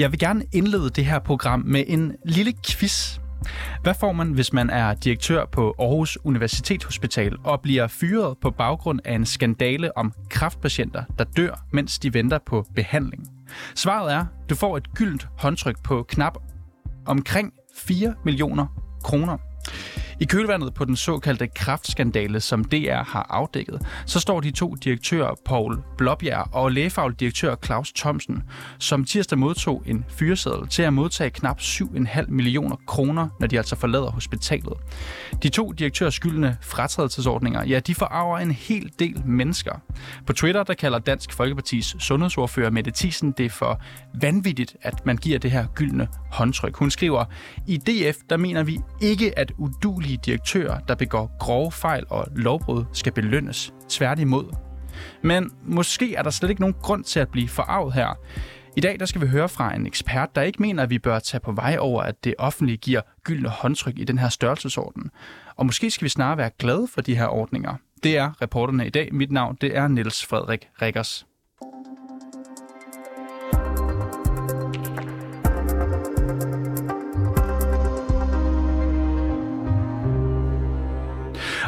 Jeg vil gerne indlede det her program med en lille quiz. Hvad får man, hvis man er direktør på Aarhus Universitetshospital og bliver fyret på baggrund af en skandale om kraftpatienter, der dør, mens de venter på behandling? Svaret er, du får et gyldent håndtryk på knap omkring 4 millioner kroner. I kølvandet på den såkaldte kraftskandale, som DR har afdækket, så står de to direktører, Paul Blåbjerg og lægefaglig direktør Claus Thomsen, som tirsdag modtog en fyreseddel til at modtage knap 7,5 millioner kroner, når de altså forlader hospitalet. De to direktørs skyldende fratrædelsesordninger, ja, de forarver en hel del mennesker. På Twitter, der kalder Dansk Folkepartis sundhedsordfører Mette Thiesen det for vanvittigt, at man giver det her gyldne håndtryk. Hun skriver, i DF, der mener vi ikke, at udulige dygtige direktører, der begår grove fejl og lovbrud, skal belønnes. Tværtimod. Men måske er der slet ikke nogen grund til at blive forarvet her. I dag der skal vi høre fra en ekspert, der ikke mener, at vi bør tage på vej over, at det offentlige giver gyldne håndtryk i den her størrelsesorden. Og måske skal vi snarere være glade for de her ordninger. Det er reporterne i dag. Mit navn det er Niels Frederik Rikkers.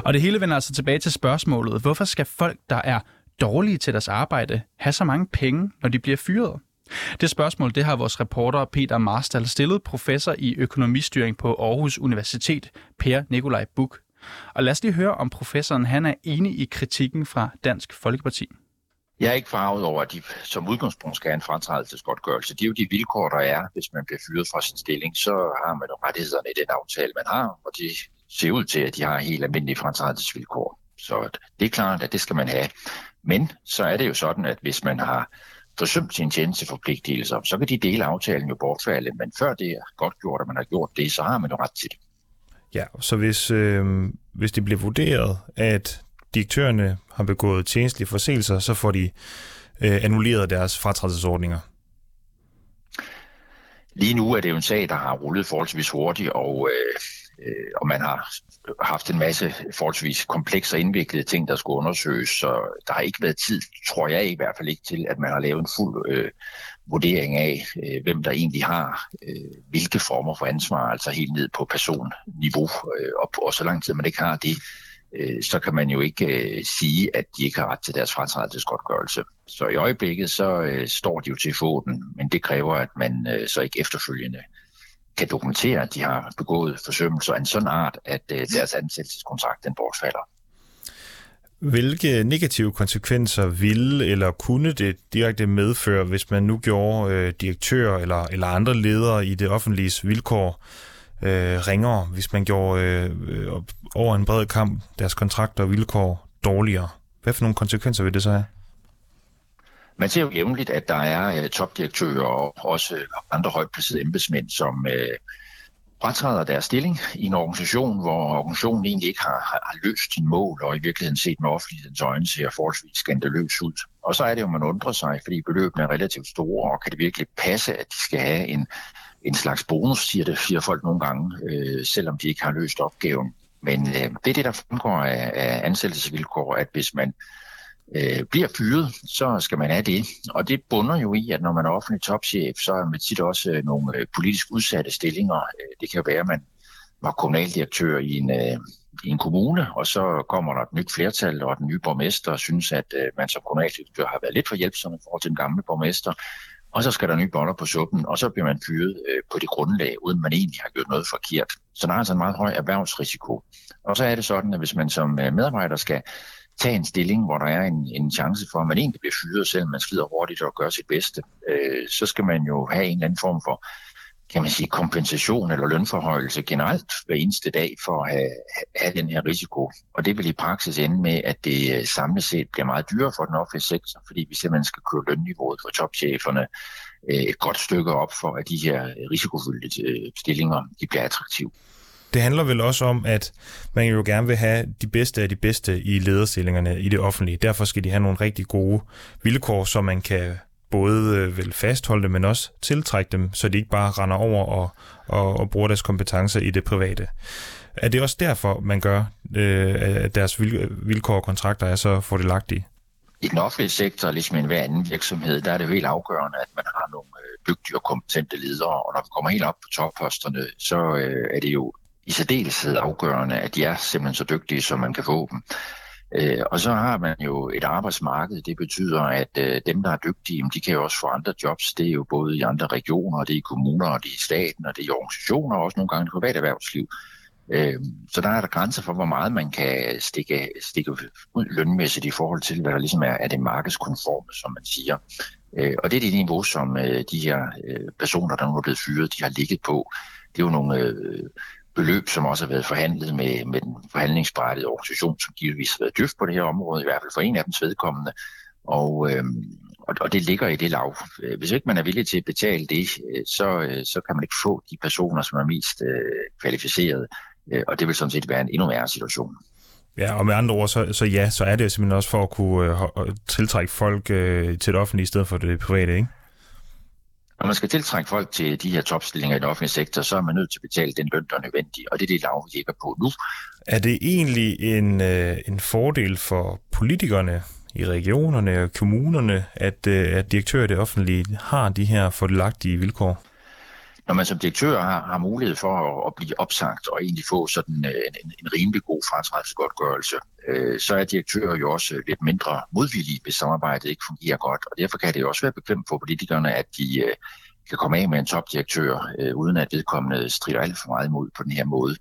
Og det hele vender altså tilbage til spørgsmålet, hvorfor skal folk, der er dårlige til deres arbejde, have så mange penge, når de bliver fyret? Det spørgsmål det har vores reporter Peter Marstal stillet professor i økonomistyring på Aarhus Universitet, Per Nikolaj Buk. Og lad os lige høre, om professoren han er enig i kritikken fra Dansk Folkeparti. Jeg er ikke farvet over, at de som udgangspunkt skal have en fratrædelsesgodtgørelse. Det er jo de vilkår, der er, hvis man bliver fyret fra sin stilling. Så har man jo rettighederne i den aftale, man har, og de ser ud til, at de har helt almindelige fratrædelsesvilkår. Så det er klart, at det skal man have. Men så er det jo sådan, at hvis man har forsømt sine tjenesteforpligtelser, så kan de dele aftalen jo bortfalde. Men før det er godt gjort, at man har gjort det, så har man jo ret til det. Ja, så hvis, øh, hvis det bliver vurderet, at direktørerne har begået tjenestlige forseelser, så får de øh, annulleret deres fratrædelsesordninger. Lige nu er det jo en sag, der har rullet forholdsvis hurtigt, og øh, øh, og man har haft en masse forholdsvis komplekse og indviklede ting, der skulle undersøges, så der har ikke været tid, tror jeg i hvert fald ikke, til at man har lavet en fuld øh, vurdering af, øh, hvem der egentlig har øh, hvilke former for ansvar, altså helt ned på personniveau, øh, og, og så lang tid man ikke har det, øh, så kan man jo ikke øh, sige, at de ikke har ret til deres fratrædelsesgodtgørelse. Så i øjeblikket så øh, står de jo til foden, men det kræver, at man øh, så ikke efterfølgende kan dokumentere, at de har begået forsømmelser af en sådan art, at øh, deres ansættelseskontrakt den bortfalder. Hvilke negative konsekvenser ville eller kunne det direkte medføre, hvis man nu gjorde øh, direktør eller, eller andre ledere i det offentlige vilkår øh, ringere, hvis man gjorde øh, over en bred kamp deres kontrakter og vilkår dårligere? Hvad for nogle konsekvenser vil det så have? Man ser jo jævnligt, at der er øh, topdirektører og også øh, andre højt placerede embedsmænd, som uh, fratræder deres stilling i en organisation, hvor organisationen egentlig ikke har, har, har løst sine mål, og i virkeligheden set med offentlighedens øjne ser forholdsvis skandaløs ud. Og så er det jo, man undrer sig, fordi beløbene er relativt store, og kan det virkelig passe, at de skal have en, en slags bonus, siger det siger folk nogle gange, øh, selvom de ikke har løst opgaven. Men øh, det er det, der fremgår af, af ansættelsesvilkår, at hvis man øh, bliver fyret, så skal man have det. Og det bunder jo i, at når man er offentlig topchef, så er man tit også øh, nogle øh, politisk udsatte stillinger. Øh, det kan være, at man var kommunaldirektør i en, øh, i en kommune, og så kommer der et nyt flertal, og den nye borgmester synes, at øh, man som kommunaldirektør har været lidt for hjælpsom i forhold til den gamle borgmester. Og så skal der nye boller på suppen, og så bliver man fyret øh, på det grundlag, uden man egentlig har gjort noget forkert. Så der er altså en meget høj erhvervsrisiko. Og så er det sådan, at hvis man som øh, medarbejder skal tage en stilling, hvor der er en, en chance for, at man egentlig bliver fyret, selvom man slider hurtigt og gør sit bedste, øh, så skal man jo have en eller anden form for kan man sige, kompensation eller lønforhøjelse generelt hver eneste dag for at have, have den her risiko. Og det vil i praksis ende med, at det øh, samlet set bliver meget dyrere for den offentlige sektor, fordi vi simpelthen skal køre lønniveauet for topcheferne øh, et godt stykke op for, at de her risikofyldte øh, stillinger de bliver attraktive. Det handler vel også om, at man jo gerne vil have de bedste af de bedste i lederstillingerne i det offentlige. Derfor skal de have nogle rigtig gode vilkår, så man kan både øh, vel fastholde dem, men også tiltrække dem, så de ikke bare render over og, og, og bruger deres kompetencer i det private. Er det også derfor, man gør, øh, at deres vilkår og kontrakter er så fordelagtige? I den offentlige sektor, ligesom i enhver anden virksomhed, der er det helt afgørende, at man har nogle øh, dygtige og kompetente ledere, og når vi kommer helt op på topposterne, så øh, er det jo i særdeleshed afgørende, at de er simpelthen så dygtige, som man kan få dem. Øh, og så har man jo et arbejdsmarked. Det betyder, at øh, dem, der er dygtige, de kan jo også få andre jobs. Det er jo både i andre regioner, det er i kommuner, og det er i staten, og det er i organisationer, og også nogle gange i privat erhvervsliv. Øh, så der er der grænser for, hvor meget man kan stikke, stikke ud lønmæssigt i forhold til, hvad der ligesom er, er det markedskonforme, som man siger. Øh, og det er det niveau, som øh, de her øh, personer, der nu er blevet fyret, de har ligget på. Det er jo nogle øh, beløb, som også har været forhandlet med, med den forhandlingsberettede organisation, som givetvis har været dyft på det her område, i hvert fald for en af dems vedkommende. Og, øh, og, og det ligger i det lav. Øh, hvis ikke man er villig til at betale det, øh, så, øh, så kan man ikke få de personer, som er mest øh, kvalificerede. Og det vil sådan set være en endnu værre situation. Ja, og med andre ord, så, så ja, så er det simpelthen også for at kunne øh, tiltrække folk øh, til det offentlige i stedet for det private, ikke? Når man skal tiltrække folk til de her topstillinger i den offentlige sektor, så er man nødt til at betale den løn, der er nødvendig, og det er det lav, ligger på nu. Er det egentlig en, øh, en fordel for politikerne i regionerne og kommunerne, at, øh, at direktører i det offentlige har de her fordelagtige vilkår? Når man som direktør har, har mulighed for at, at blive opsagt og egentlig få sådan øh, en, en, en rimelig god fratrædelsesgodtgørelse, øh, så er direktører jo også lidt mindre modvillige, hvis samarbejdet ikke fungerer godt. Og derfor kan det jo også være bekvemt for politikerne, at de øh, kan komme af med en topdirektør, øh, uden at vedkommende strider alt for meget imod på den her måde.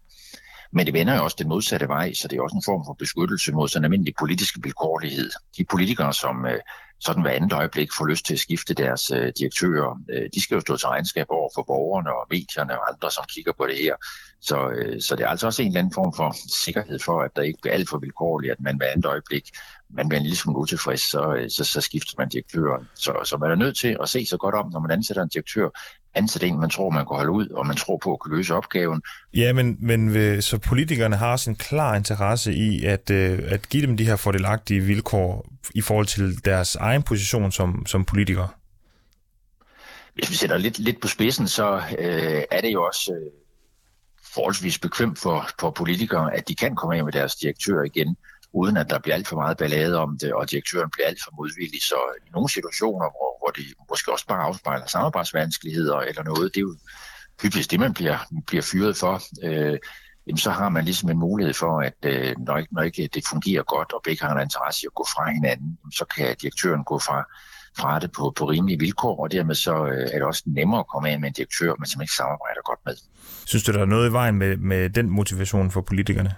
Men det vender jo også den modsatte vej, så det er også en form for beskyttelse mod sådan almindelig politisk vilkårlighed. De politikere, som øh, sådan hver andet øjeblik får lyst til at skifte deres øh, direktører, øh, de skal jo stå til regnskab over for borgerne og medierne og andre, som kigger på det her. Så, øh, så det er altså også en eller anden form for sikkerhed for, at der ikke er alt for vilkårligt, at man hver andet øjeblik man bliver en lille smule utilfreds, så, øh, så, så skifter man direktøren. Så, så man er nødt til at se så godt om, når man ansætter en direktør, ansætte en, man tror, man kan holde ud, og man tror på at kunne løse opgaven. Ja, men, men så politikerne har også en klar interesse i at, øh, at give dem de her fordelagtige vilkår i forhold til deres egen position som, som politikere. Hvis vi sætter lidt, lidt på spidsen, så øh, er det jo også øh, forholdsvis bekvemt for, for politikere, at de kan komme af med deres direktør igen uden at der bliver alt for meget ballade om det, og direktøren bliver alt for modvillig. Så i nogle situationer, hvor, hvor det måske også bare afspejler samarbejdsvanskeligheder eller noget, det er jo hyppigst det, man bliver, bliver fyret for. Øh, jamen, så har man ligesom en mulighed for, at øh, når, ikke, når ikke det fungerer godt, og begge har en interesse i at gå fra hinanden, så kan direktøren gå fra, fra det på, på rimelige vilkår, og dermed så øh, er det også nemmere at komme af med en direktør, man simpelthen ikke samarbejder godt med. Synes du, der er noget i vejen med, med den motivation for politikerne?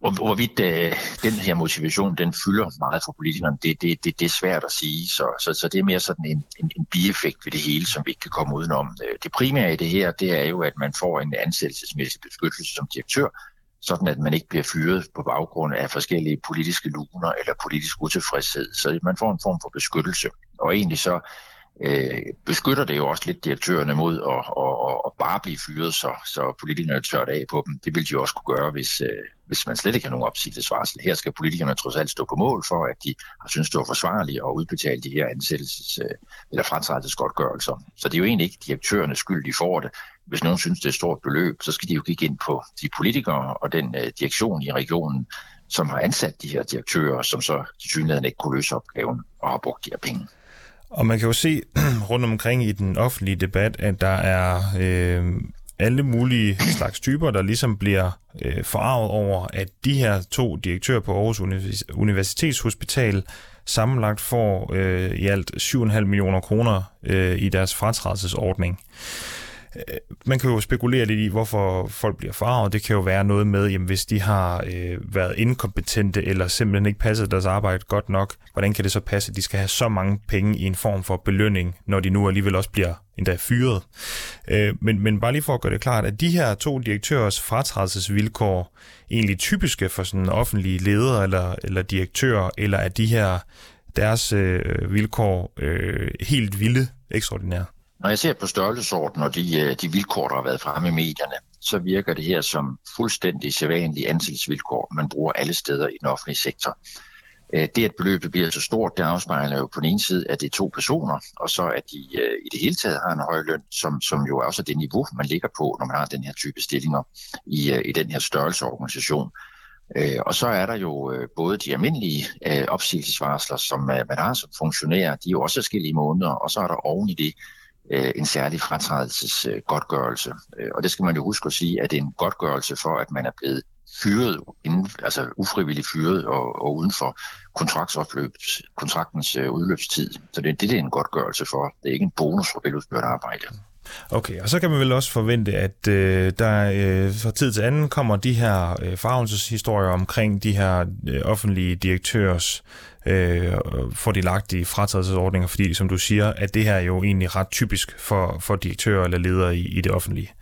Hvor, hvorvidt øh, den her motivation, den fylder meget for politikerne, det, det, det, det er svært at sige. Så, så, så det er mere sådan en, en, en bieffekt ved det hele, som vi ikke kan komme udenom. Øh, det primære i det her, det er jo, at man får en ansættelsesmæssig beskyttelse som direktør, sådan at man ikke bliver fyret på baggrund af forskellige politiske luner eller politisk utilfredshed. Så man får en form for beskyttelse. Og egentlig så øh, beskytter det jo også lidt direktørerne mod at, at, at, at bare blive fyret, så, så politikerne tørt af på dem. Det vil de jo også kunne gøre, hvis, øh, hvis man slet ikke har nogen opsigelsesvarsel. Her skal politikerne trods alt stå på mål for, at de har synes, det var forsvarligt at udbetale de her ansættelses- øh, eller fratrædelsesgodtgørelser. Så det er jo egentlig ikke direktørernes skyld, de får det. Hvis nogen synes, det er et stort beløb, så skal de jo kigge ind på de politikere og den øh, direktion i regionen, som har ansat de her direktører, som så til synligheden ikke kunne løse opgaven og har brugt de her penge. Og man kan jo se rundt omkring i den offentlige debat, at der er øh, alle mulige slags typer, der ligesom bliver øh, forarvet over, at de her to direktører på Aarhus Universitetshospital sammenlagt får øh, i alt 7,5 millioner kroner øh, i deres fratrædelsesordning. Øh, man kan jo spekulere lidt i, hvorfor folk bliver farvet. Det kan jo være noget med, jamen, hvis de har øh, været inkompetente eller simpelthen ikke passet deres arbejde godt nok, hvordan kan det så passe, at de skal have så mange penge i en form for belønning, når de nu alligevel også bliver endda fyret. Øh, men, men bare lige for at gøre det klart, at de her to direktørers fratrædelsesvilkår egentlig typiske for sådan offentlige ledere eller, eller direktører, eller er de her deres øh, vilkår øh, helt vilde ekstraordinære? Når jeg ser på størrelsesorden og de, øh, de vilkår, der har været fremme i medierne, så virker det her som fuldstændig sædvanlige ansættelsesvilkår, man bruger alle steder i den offentlige sektor. Øh, det, at beløbet bliver så stort, det afspejler jo på den ene side, at det er to personer, og så at de øh, i det hele taget har en høj løn, som, som jo også er det niveau, man ligger på, når man har den her type stillinger i, i den her størrelseorganisation. Og så er der jo både de almindelige opsigelsesvarsler, som man har som funktionær, de er jo også forskellige måneder, og så er der oven i det Øh, en særlig fratrædelsesgodtgørelse. Øh, og det skal man jo huske at sige, at det er en godtgørelse for, at man er blevet fyret, inden, altså ufrivilligt fyret og, og uden for kontraktens øh, udløbstid. Så det, det er en godtgørelse for. Det er ikke en bonus for veludført arbejde. Okay, og så kan man vel også forvente, at øh, der øh, fra tid til anden kommer de her øh, farvelseshistorier omkring de her øh, offentlige direktørs øh, fordelagtige fratrædelsesordninger, fordi som du siger, at det her er jo egentlig ret typisk for, for direktører eller ledere i, i det offentlige.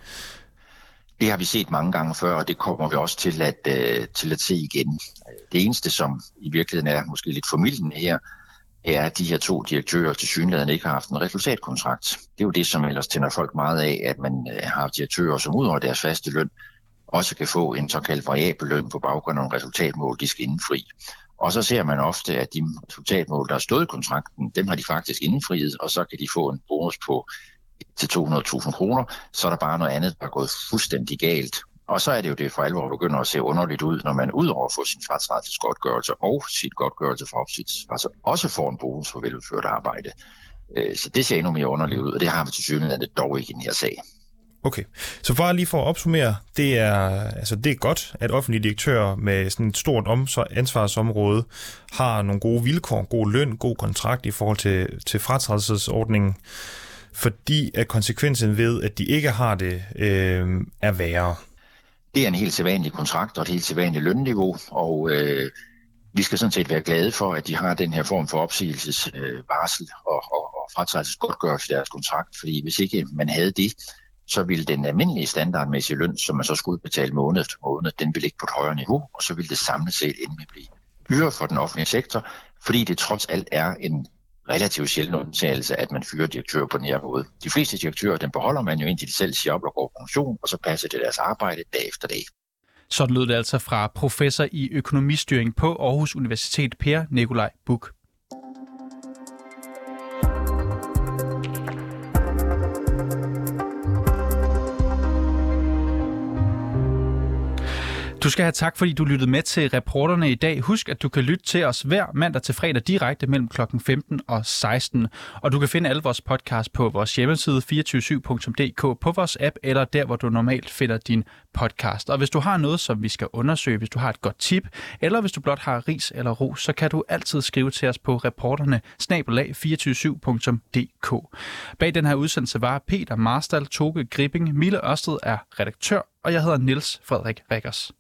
Det har vi set mange gange før, og det kommer vi også til at, øh, til at se igen. Det eneste, som i virkeligheden er måske lidt formidlende her, er, at de her to direktører til synligheden ikke har haft en resultatkontrakt. Det er jo det, som ellers tænder folk meget af, at man øh, har direktører, som ud over deres faste løn, også kan få en såkaldt variabel løn på baggrund af nogle resultatmål, de skal indfri. Og så ser man ofte, at de resultatmål, der er stået i kontrakten, dem har de faktisk indfriet, og så kan de få en bonus på til 200.000 kroner, så er der bare noget andet, der er gået fuldstændig galt. Og så er det jo det for alvor begynder at se underligt ud, når man udover at få sin fratradsgodtgørelse og sit godtgørelse for opsigelse, altså også får en bonus for veludført arbejde. Øh, så det ser endnu mere underligt ud, og det har vi til synligheden dog ikke i den her sag. Okay, så bare lige for at opsummere, det er, altså det er godt, at offentlige direktører med sådan et stort ansvarsområde har nogle gode vilkår, god løn, god kontrakt i forhold til, til fratrædelsesordningen, fordi at konsekvensen ved, at de ikke har det, øh, er værre. Det er en helt sædvanlig kontrakt og et helt sædvanligt lønniveau, og øh, vi skal sådan set være glade for, at de har den her form for opsigelsesvarsel øh, og, og, og fratrædelsesgodtgørelse i deres kontrakt, fordi hvis ikke øh, man havde det, så ville den almindelige standardmæssige løn, som man så skulle betale måned efter måned, den ville ligge på et højere niveau, og så ville det samlet set endelig blive dyrere for den offentlige sektor, fordi det trods alt er en relativt sjældent undtagelse, at man fyrer direktører på den her måde. De fleste direktører, den beholder man jo indtil de selv siger op og går på pension, og så passer det deres arbejde dag efter dag. Sådan lød det altså fra professor i økonomistyring på Aarhus Universitet, Per Nikolaj Buk. Du skal have tak, fordi du lyttede med til reporterne i dag. Husk, at du kan lytte til os hver mandag til fredag direkte mellem kl. 15 og 16. Og du kan finde alle vores podcasts på vores hjemmeside 247.dk, på vores app eller der, hvor du normalt finder din podcast. Og hvis du har noget, som vi skal undersøge, hvis du har et godt tip, eller hvis du blot har ris eller ros, så kan du altid skrive til os på reporterne snabelag 247.dk. Bag den her udsendelse var Peter Marstal, Toge Gripping, Mille Ørsted er redaktør, og jeg hedder Niels Frederik Rikkers.